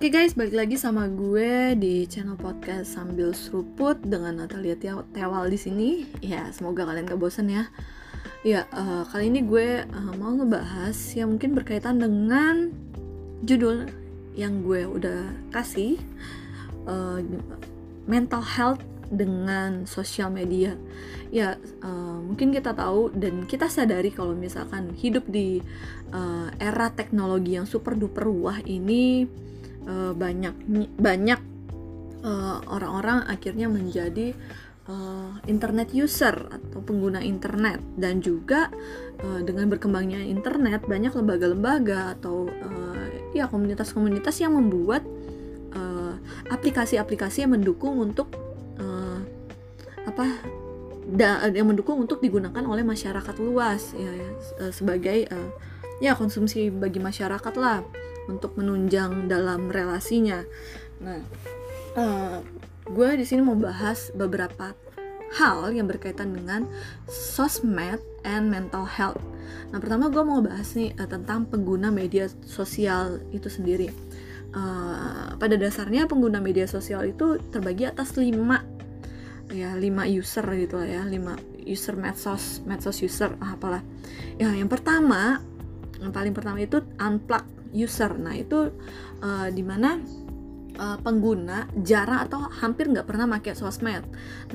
Oke guys, balik lagi sama gue di channel podcast sambil seruput dengan Natalia Tewal di sini. Ya, semoga kalian gak bosan ya. Ya, uh, kali ini gue uh, mau ngebahas yang mungkin berkaitan dengan judul yang gue udah kasih, uh, mental health dengan sosial media. Ya, uh, mungkin kita tahu dan kita sadari kalau misalkan hidup di uh, era teknologi yang super duper wah ini uh, banyak banyak uh, orang-orang akhirnya menjadi uh, internet user atau pengguna internet. Dan juga uh, dengan berkembangnya internet banyak lembaga-lembaga atau uh, ya komunitas-komunitas yang membuat aplikasi-aplikasi uh, yang mendukung untuk uh, apa da, yang mendukung untuk digunakan oleh masyarakat luas ya, ya sebagai uh, ya konsumsi bagi masyarakat lah untuk menunjang dalam relasinya. Nah, uh, gue di sini mau bahas beberapa hal yang berkaitan dengan sosmed and mental health. Nah, pertama gue mau bahas nih uh, tentang pengguna media sosial itu sendiri. Uh, pada dasarnya pengguna media sosial itu terbagi atas lima ya lima user gitu lah ya lima user medsos medsos user ah, apalah ya yang pertama yang paling pertama itu unplug user. Nah itu uh, di mana uh, pengguna jarang atau hampir nggak pernah pakai sosmed.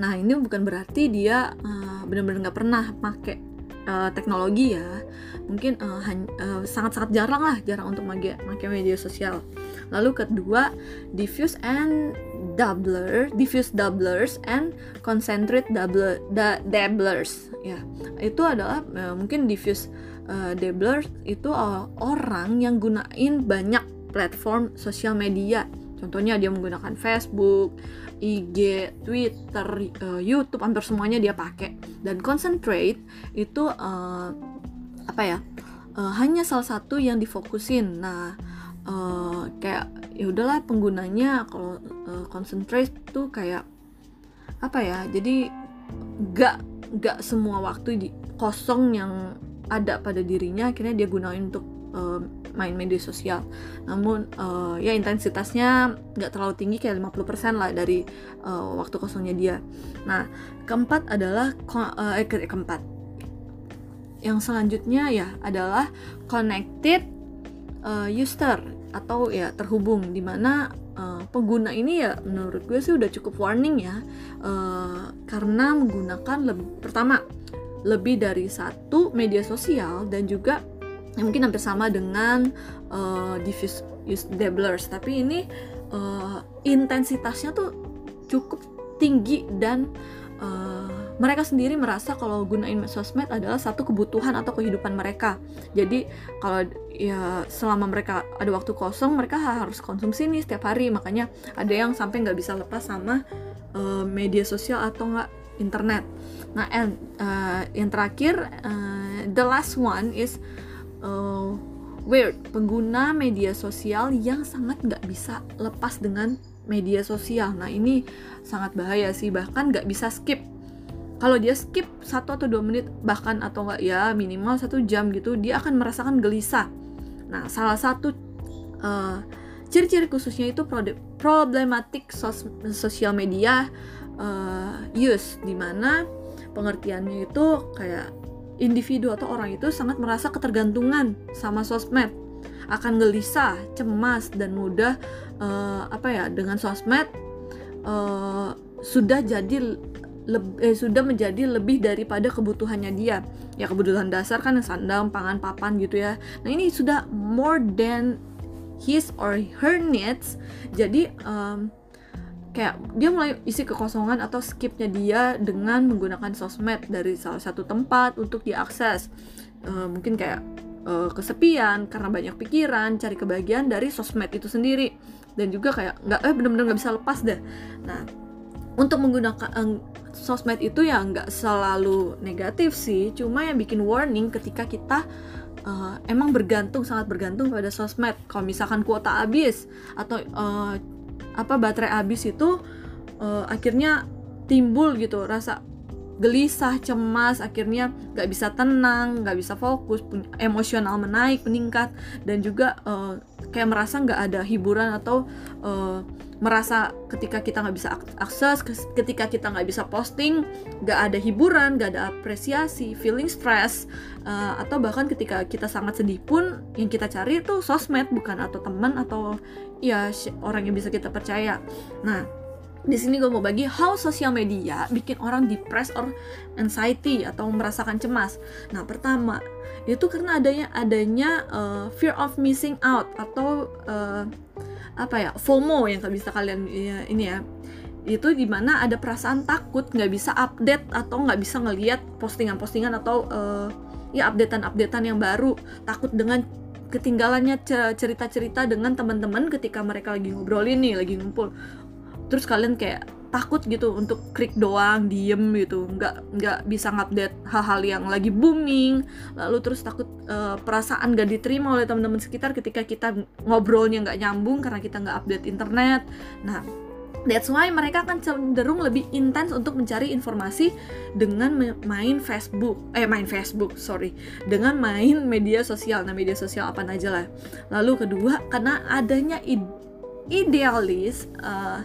Nah ini bukan berarti dia uh, benar-benar nggak pernah pakai uh, teknologi ya. Mungkin uh, uh, sangat-sangat jarang lah, jarang untuk pakai media sosial. Lalu kedua, diffuse and doubler, diffuse doublers and concentrate doubler, da, dabblers. Ya, itu adalah uh, mungkin diffuse uh, Dabblers itu uh, orang yang gunain banyak platform sosial media. Contohnya dia menggunakan Facebook, IG, Twitter, uh, YouTube, hampir semuanya dia pakai. Dan concentrate itu uh, apa ya? Uh, hanya salah satu yang difokusin. Nah, uh, kayak ya udahlah penggunanya kalau uh, concentrate tuh kayak apa ya? Jadi gak gak semua waktu di kosong yang ada pada dirinya akhirnya dia gunain untuk uh, main media sosial. Namun uh, ya intensitasnya nggak terlalu tinggi kayak 50% lah dari uh, waktu kosongnya dia. Nah keempat adalah uh, eh, ke keempat. Yang selanjutnya ya adalah connected uh, user atau ya terhubung di mana uh, pengguna ini ya menurut gue sih udah cukup warning ya uh, karena menggunakan lebih pertama lebih dari satu media sosial dan juga yang mungkin hampir sama dengan uh, diffuse use dabblers tapi ini uh, intensitasnya tuh cukup tinggi dan uh, mereka sendiri merasa kalau gunain sosmed adalah satu kebutuhan atau kehidupan mereka. Jadi kalau ya selama mereka ada waktu kosong mereka harus konsumsi nih setiap hari. Makanya ada yang sampai nggak bisa lepas sama uh, media sosial atau nggak internet. Nah, and uh, yang terakhir, uh, the last one is uh, weird, pengguna media sosial yang sangat nggak bisa lepas dengan media sosial. Nah, ini sangat bahaya sih, bahkan nggak bisa skip. Kalau dia skip satu atau dua menit bahkan atau nggak ya minimal satu jam gitu, dia akan merasakan gelisah. Nah, salah satu uh, ciri-ciri khususnya itu problematik sos sosial media uh, use, di mana pengertiannya itu kayak individu atau orang itu sangat merasa ketergantungan sama sosmed. Akan gelisah, cemas dan mudah uh, apa ya dengan sosmed uh, sudah jadi eh, sudah menjadi lebih daripada kebutuhannya dia. Ya kebutuhan dasar kan sandang, pangan, papan gitu ya. Nah ini sudah more than his or her needs. Jadi um, kayak dia mulai isi kekosongan atau skipnya dia dengan menggunakan sosmed dari salah satu tempat untuk diakses. Uh, mungkin kayak uh, kesepian karena banyak pikiran cari kebahagiaan dari sosmed itu sendiri. Dan juga kayak nggak eh bener-bener nggak bisa lepas deh. Nah untuk menggunakan uh, sosmed itu ya nggak selalu negatif sih. Cuma yang bikin warning ketika kita uh, emang bergantung sangat bergantung pada sosmed. Kalau misalkan kuota habis atau uh, apa baterai habis itu uh, akhirnya timbul gitu rasa gelisah, cemas, akhirnya nggak bisa tenang, nggak bisa fokus, emosional menaik, meningkat, dan juga uh, kayak merasa nggak ada hiburan atau uh, merasa ketika kita nggak bisa akses ketika kita nggak bisa posting nggak ada hiburan nggak ada apresiasi feeling stress uh, atau bahkan ketika kita sangat sedih pun yang kita cari itu sosmed bukan atau teman atau ya orang yang bisa kita percaya nah di sini gue mau bagi how sosial media bikin orang depressed or anxiety atau merasakan cemas. Nah, pertama itu karena adanya adanya uh, fear of missing out atau uh, apa ya FOMO yang bisa kalian ya, ini ya. Itu di mana ada perasaan takut nggak bisa update atau nggak bisa ngelihat postingan-postingan atau uh, ya updatean-updatean yang baru. Takut dengan ketinggalannya cerita-cerita dengan teman-teman ketika mereka lagi ngobrolin nih lagi ngumpul. Terus kalian kayak takut gitu untuk klik doang diem gitu. Nggak nggak bisa ngupdate hal-hal yang lagi booming. Lalu terus takut uh, perasaan gak diterima oleh teman-teman sekitar ketika kita ngobrolnya nggak nyambung karena kita nggak update internet. Nah That's why mereka akan cenderung lebih intens untuk mencari informasi dengan main Facebook, eh main Facebook, sorry, dengan main media sosial. Nah media sosial apa aja lah. Lalu kedua karena adanya idealis, uh,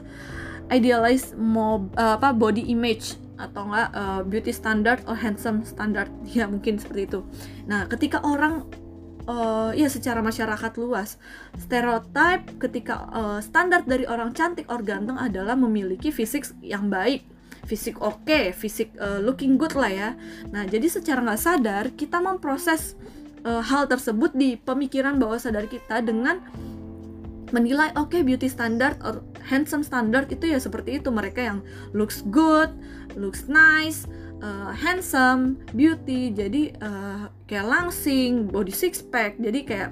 idealize mob, uh, apa body image atau enggak uh, beauty standard or handsome standard. Ya mungkin seperti itu. Nah, ketika orang uh, ya secara masyarakat luas stereotip ketika uh, standar dari orang cantik or ganteng adalah memiliki fisik yang baik. Fisik oke okay, fisik uh, looking good lah ya. Nah jadi secara nggak sadar kita memproses uh, hal tersebut di pemikiran bawah sadar kita dengan menilai oke okay, beauty standard or handsome standard itu ya seperti itu mereka yang looks good, looks nice, uh, handsome, beauty, jadi uh, kayak langsing, body six pack, jadi kayak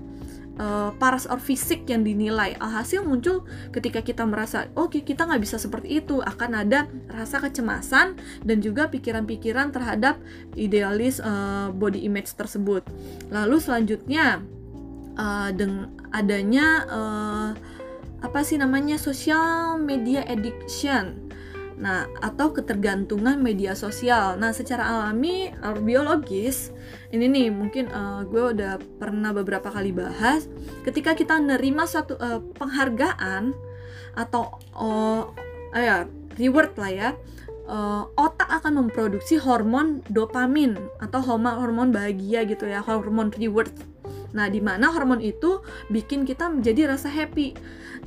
uh, paras or fisik yang dinilai. Alhasil muncul ketika kita merasa oke okay, kita nggak bisa seperti itu, akan ada rasa kecemasan dan juga pikiran-pikiran terhadap idealis uh, body image tersebut. Lalu selanjutnya uh, dengan adanya uh, apa sih namanya social media addiction. Nah, atau ketergantungan media sosial. Nah, secara alami, biologis, ini nih mungkin uh, gue udah pernah beberapa kali bahas. Ketika kita nerima satu uh, penghargaan atau uh, uh, ya reward lah ya, uh, otak akan memproduksi hormon dopamin atau hormon bahagia gitu ya, hormon reward Nah, di mana hormon itu bikin kita menjadi rasa happy.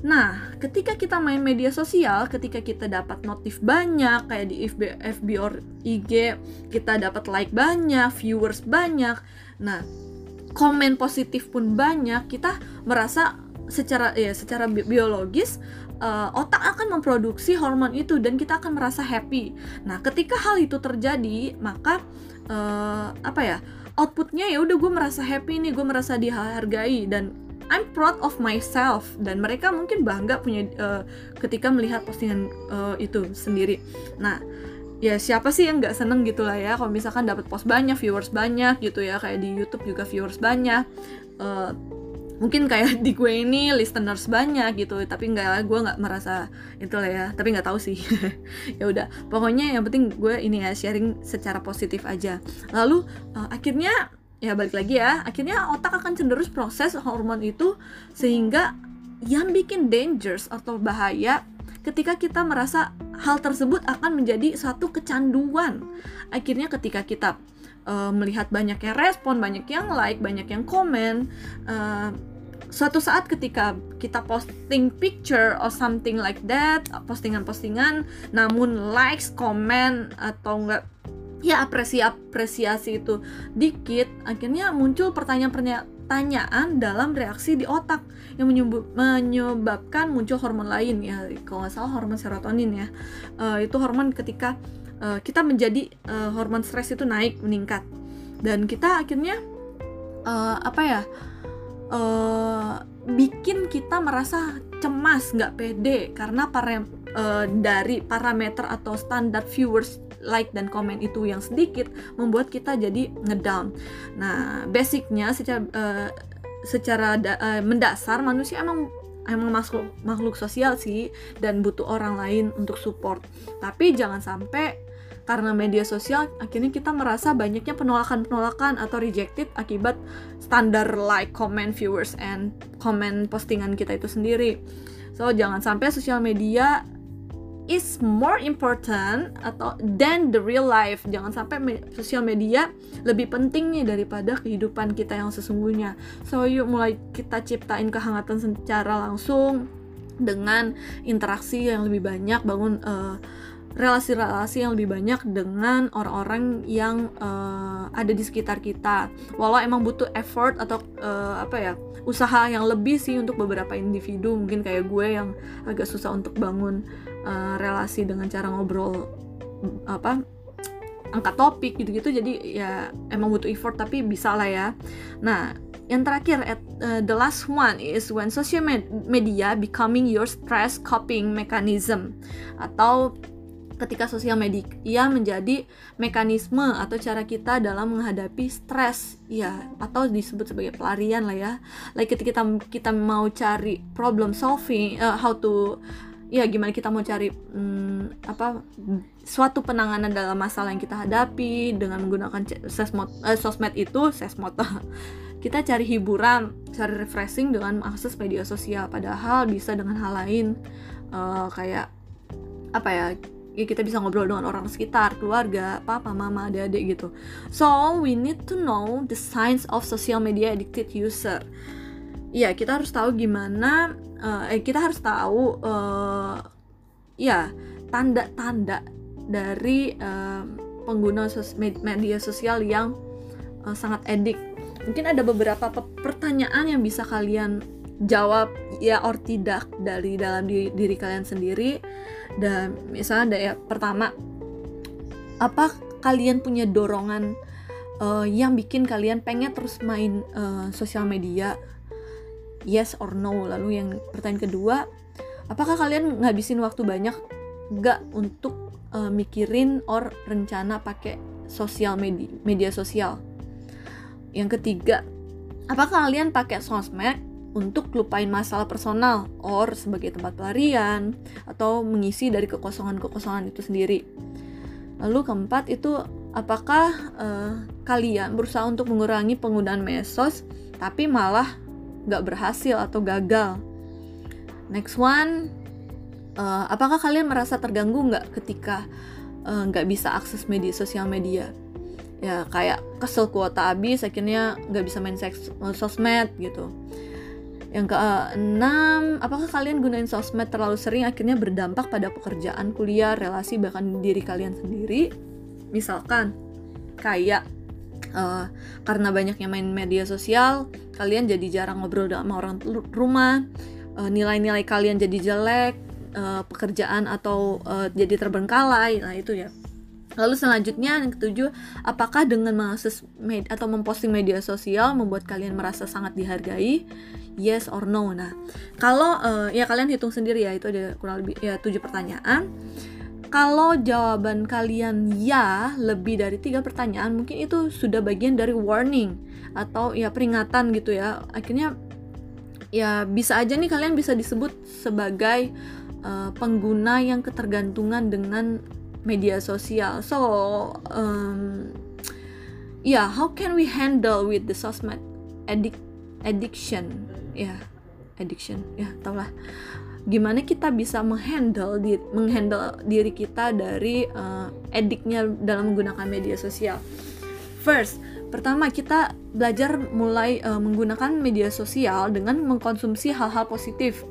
Nah, ketika kita main media sosial, ketika kita dapat notif banyak kayak di FB, FB or IG, kita dapat like banyak, viewers banyak. Nah, komen positif pun banyak, kita merasa secara ya secara biologis uh, otak akan memproduksi hormon itu dan kita akan merasa happy. Nah, ketika hal itu terjadi, maka uh, apa ya? Outputnya ya udah gue merasa happy nih gue merasa dihargai dan I'm proud of myself dan mereka mungkin bangga punya uh, ketika melihat postingan uh, itu sendiri. Nah, ya siapa sih yang nggak seneng gitu lah ya kalau misalkan dapat post banyak, viewers banyak gitu ya kayak di YouTube juga viewers banyak. Uh, mungkin kayak di gue ini listeners banyak gitu tapi nggak gue nggak merasa itu lah ya tapi nggak tahu sih. Ya udah pokoknya yang penting gue ini ya sharing secara positif aja. Lalu uh, akhirnya ya balik lagi ya akhirnya otak akan cenderung proses hormon itu sehingga yang bikin dangerous atau bahaya ketika kita merasa hal tersebut akan menjadi suatu kecanduan. Akhirnya ketika kita uh, melihat banyak yang respon, banyak yang like, banyak yang komen, uh, suatu saat ketika kita posting picture or something like that postingan-postingan namun likes komen atau enggak ya apresiasi apresiasi itu dikit akhirnya muncul pertanyaan-pertanyaan dalam reaksi di otak yang menyebabkan muncul hormon lain ya kalau nggak salah hormon serotonin ya. Uh, itu hormon ketika uh, kita menjadi uh, hormon stres itu naik meningkat dan kita akhirnya uh, apa ya uh, bikin kita merasa cemas nggak pede karena para uh, dari parameter atau standar viewers like dan komen itu yang sedikit membuat kita jadi ngedown. Nah, basicnya secara uh, secara uh, mendasar manusia emang emang makhluk makhluk sosial sih dan butuh orang lain untuk support. Tapi jangan sampai karena media sosial akhirnya kita merasa banyaknya penolakan-penolakan atau rejected akibat standar like, comment, viewers and comment postingan kita itu sendiri. So jangan sampai sosial media is more important atau than the real life. Jangan sampai me sosial media lebih penting nih daripada kehidupan kita yang sesungguhnya. So yuk mulai kita ciptain kehangatan secara langsung dengan interaksi yang lebih banyak, bangun uh, relasi-relasi yang lebih banyak dengan orang-orang yang uh, ada di sekitar kita. Walau emang butuh effort atau uh, apa ya usaha yang lebih sih untuk beberapa individu, mungkin kayak gue yang agak susah untuk bangun uh, relasi dengan cara ngobrol apa angkat topik gitu-gitu. Jadi ya emang butuh effort tapi bisa lah ya. Nah yang terakhir at, uh, the last one is when social media becoming your stress coping mechanism. Atau ketika sosial media menjadi mekanisme atau cara kita dalam menghadapi stres ya atau disebut sebagai pelarian lah ya. Like ketika kita kita mau cari problem solving uh, how to ya gimana kita mau cari hmm, apa suatu penanganan dalam masalah yang kita hadapi dengan menggunakan sesmod, eh, sosmed itu sesmod kita cari hiburan cari refreshing dengan akses media sosial. Padahal bisa dengan hal lain uh, kayak apa ya ya kita bisa ngobrol dengan orang sekitar, keluarga, papa, mama, adik-adik gitu. So, we need to know the signs of social media addicted user. Ya, kita harus tahu gimana uh, eh kita harus tahu uh, ya tanda-tanda dari uh, pengguna sos media sosial yang uh, sangat edik. Mungkin ada beberapa pertanyaan yang bisa kalian jawab ya or tidak dari dalam diri, diri kalian sendiri. Dan misalnya ya pertama, apa kalian punya dorongan uh, yang bikin kalian pengen terus main uh, sosial media? Yes or no. Lalu yang pertanyaan kedua apakah kalian ngabisin waktu banyak gak untuk uh, mikirin or rencana pakai sosial media media sosial? Yang ketiga apakah kalian pakai sosmed untuk lupain masalah personal or sebagai tempat pelarian atau mengisi dari kekosongan-kekosongan itu sendiri lalu keempat itu apakah uh, kalian berusaha untuk mengurangi penggunaan medsos tapi malah nggak berhasil atau gagal. Next one, uh, apakah kalian merasa terganggu nggak ketika uh, nggak bisa akses media sosial media? Ya kayak kesel kuota habis, akhirnya nggak bisa main seks, uh, sosmed gitu. Yang keenam, apakah kalian gunain sosmed terlalu sering akhirnya berdampak pada pekerjaan, kuliah, relasi, bahkan diri kalian sendiri? Misalkan, kayak uh, karena banyaknya main media sosial kalian jadi jarang ngobrol sama orang rumah uh, nilai-nilai kalian jadi jelek uh, pekerjaan atau uh, jadi terbengkalai nah itu ya Lalu selanjutnya yang ketujuh, apakah dengan mengakses med atau memposting media sosial membuat kalian merasa sangat dihargai? Yes or no. Nah, kalau uh, ya kalian hitung sendiri ya itu ada kurang lebih ya tujuh pertanyaan. Kalau jawaban kalian ya lebih dari tiga pertanyaan mungkin itu sudah bagian dari warning atau ya peringatan gitu ya. Akhirnya ya bisa aja nih kalian bisa disebut sebagai uh, pengguna yang ketergantungan dengan media sosial. So um, ya yeah, how can we handle with the sosmed addic addiction ya addiction ya tau lah gimana kita bisa menghandle di, menghandle diri kita dari uh, ediknya dalam menggunakan media sosial. First, pertama kita belajar mulai uh, menggunakan media sosial dengan mengkonsumsi hal-hal positif.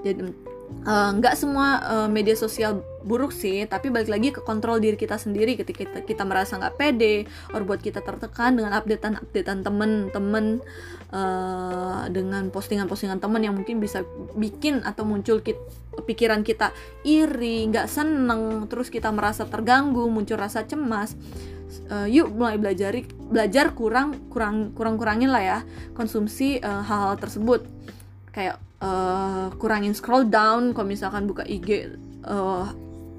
Jadi Eh, nggak uh, semua uh, media sosial buruk sih tapi balik lagi ke kontrol diri kita sendiri ketika kita, kita merasa nggak pede or buat kita tertekan dengan updatean updatean temen-temen uh, dengan postingan-postingan temen yang mungkin bisa bikin atau muncul kita, pikiran kita iri nggak seneng terus kita merasa terganggu muncul rasa cemas. Uh, yuk mulai belajar belajar kurang kurang kurang kurangin lah ya konsumsi hal-hal uh, tersebut. Kayak uh, kurangin scroll down kalau misalkan buka IG uh, eh,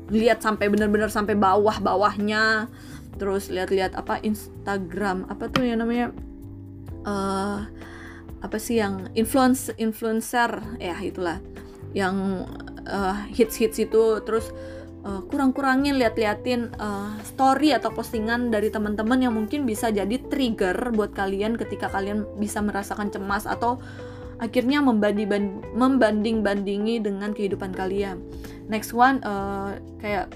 lihat sampai benar-benar sampai bawah-bawahnya terus lihat-lihat apa Instagram apa tuh yang namanya uh, apa sih yang influence influencer ya itulah. Yang uh, hits hits itu terus uh, kurang-kurangin lihat-liatin uh, story atau postingan dari teman-teman yang mungkin bisa jadi trigger buat kalian ketika kalian bisa merasakan cemas atau akhirnya membanding-bandingi dengan kehidupan kalian. Next one uh, kayak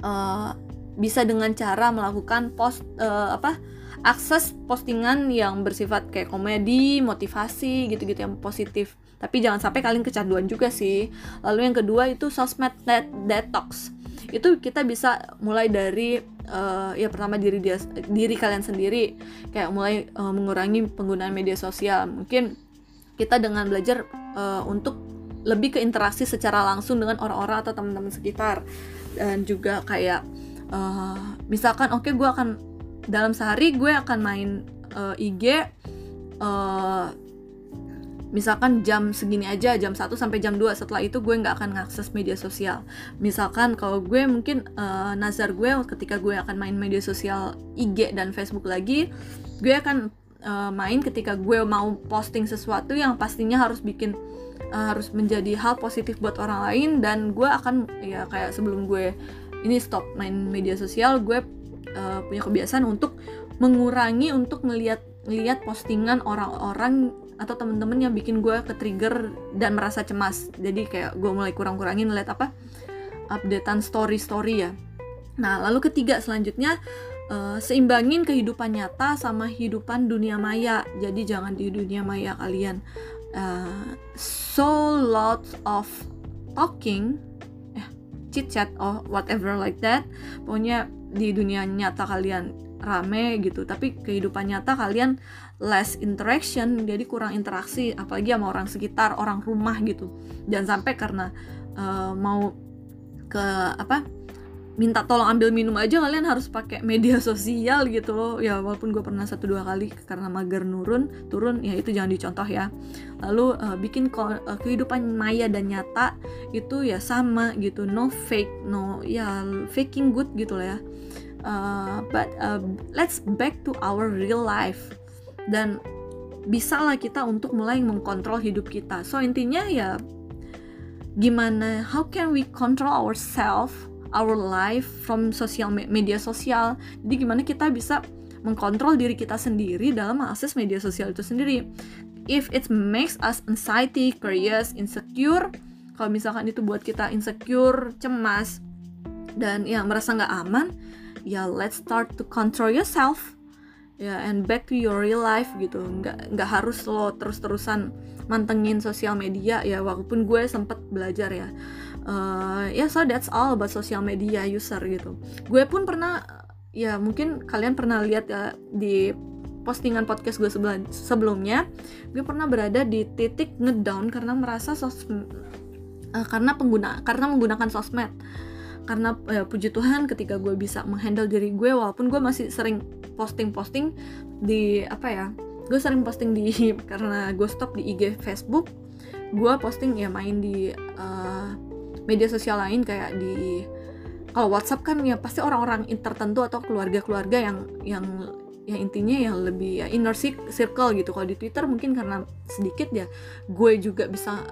uh, bisa dengan cara melakukan post uh, apa akses postingan yang bersifat kayak komedi, motivasi gitu-gitu yang positif. Tapi jangan sampai kalian kecanduan juga sih. Lalu yang kedua itu sosmed net detox. Itu kita bisa mulai dari uh, ya pertama diri dia diri kalian sendiri kayak mulai uh, mengurangi penggunaan media sosial. Mungkin kita dengan belajar uh, untuk lebih ke interaksi secara langsung dengan orang-orang atau teman-teman sekitar. Dan juga kayak uh, misalkan oke okay, gue akan dalam sehari gue akan main uh, IG uh, misalkan jam segini aja jam 1 sampai jam 2 setelah itu gue nggak akan ngakses media sosial. Misalkan kalau gue mungkin uh, nazar gue ketika gue akan main media sosial IG dan Facebook lagi gue akan uh, main ketika gue mau posting sesuatu yang pastinya harus bikin uh, harus menjadi hal positif buat orang lain dan gue akan ya kayak sebelum gue ini stop main media sosial gue uh, punya kebiasaan untuk mengurangi untuk melihat ngelihat postingan orang-orang atau temen-temen yang bikin gue ke trigger dan merasa cemas. Jadi kayak gue mulai kurang-kurangin ngeliat apa updatean story-story ya. Nah lalu ketiga selanjutnya uh, seimbangin kehidupan nyata sama kehidupan dunia maya. Jadi jangan di dunia maya kalian. Uh, so lots of talking. Eh chit chat or whatever like that. Pokoknya di dunia nyata kalian rame gitu. Tapi kehidupan nyata kalian less interaction. Jadi kurang interaksi. Apalagi sama orang sekitar orang rumah gitu. Jangan sampai karena uh, mau ke apa minta tolong ambil minum aja kalian harus pakai media sosial gitu loh. Ya walaupun gue pernah satu dua kali karena mager nurun turun ya itu jangan dicontoh ya. Lalu uh, bikin uh, kehidupan maya dan nyata itu ya sama gitu. No fake no ya faking good gitu lah ya. Uh, but uh, let's back to our real life. Dan bisalah kita untuk mulai mengkontrol hidup kita. So intinya ya gimana how can we control ourselves our life from sosial media sosial. Jadi gimana kita bisa mengkontrol diri kita sendiri dalam mengakses media sosial itu sendiri. If it makes us anxiety curious insecure kalau misalkan itu buat kita insecure cemas dan ya merasa nggak aman ya let's start to control yourself. Ya and back to your real life gitu. Nggak nggak harus lo terus terusan mantengin sosial media. Ya walaupun gue sempet belajar ya uh, ya yeah, so that's all about social media user gitu. Gue pun pernah ya mungkin kalian pernah lihat ya di postingan podcast gue sebelumnya gue pernah berada di titik ngedown karena merasa sos uh, karena pengguna karena menggunakan sosmed. Karena ya, puji Tuhan ketika gue bisa menghandle diri gue walaupun gue masih sering posting-posting di apa ya gue sering posting di karena gue stop di IG Facebook gue posting ya main di uh, media sosial lain kayak di kalau WhatsApp kan ya pasti orang-orang tertentu atau keluarga-keluarga yang yang yang intinya yang lebih ya inner circle gitu. Kalau di Twitter mungkin karena sedikit ya gue juga bisa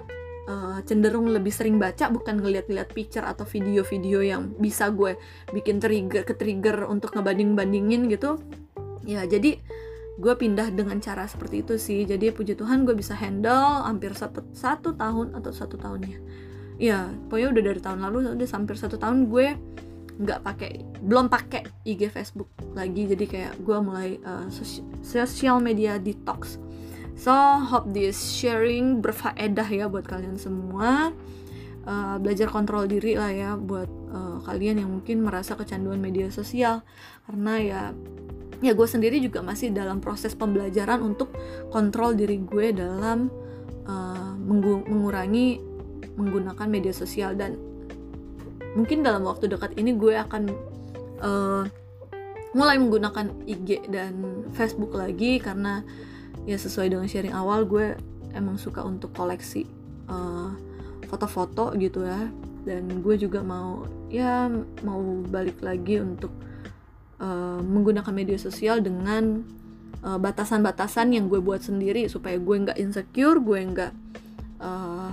uh, cenderung lebih sering baca bukan ngeliat-ngeliat picture atau video-video yang bisa gue bikin trigger ke trigger untuk ngebanding-bandingin gitu. Ya jadi gue pindah dengan cara seperti itu sih. Jadi puji Tuhan gue bisa handle hampir satu, satu tahun atau satu tahunnya ya pokoknya udah dari tahun lalu udah hampir satu tahun gue nggak pakai belum pakai IG Facebook lagi. Jadi kayak gue mulai uh, sosial media detox. So hope this sharing berfaedah ya buat kalian semua. Uh, belajar kontrol diri lah ya buat uh, kalian yang mungkin merasa kecanduan media sosial. Karena ya ya gue sendiri juga masih dalam proses pembelajaran untuk kontrol diri gue dalam uh, mengurangi menggunakan media sosial dan mungkin dalam waktu dekat ini gue akan uh, mulai menggunakan IG dan Facebook lagi karena ya sesuai dengan sharing awal gue emang suka untuk koleksi eh, foto-foto gitu ya. Dan gue juga mau ya mau balik lagi untuk uh, menggunakan media sosial dengan batasan batasan-batasan yang gue buat sendiri supaya gue nggak insecure gue nggak uh,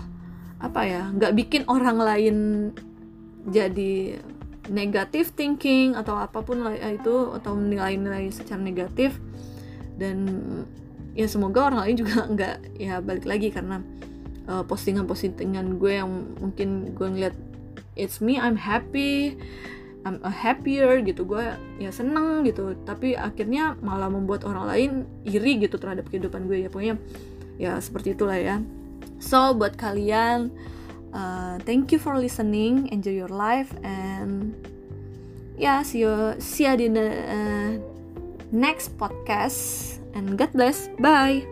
apa ya nggak bikin orang lain jadi negative thinking atau apa pun lah itu atau nilai-nilai secara negatif. Dan ya semoga orang lain juga nggak ya balik lagi karena uh, postingan-postingan gue yang mungkin gue ngeliat it's me I'm happy I'm a happier gitu. Gue ya seneng gitu tapi akhirnya malah membuat orang lain iri gitu terhadap kehidupan gue ya. Pokoknya ya seperti itulah ya so buat kalian uh, thank you for listening. Enjoy your life and ya yeah, see you see you in the uh, next podcast. And God bless. Bye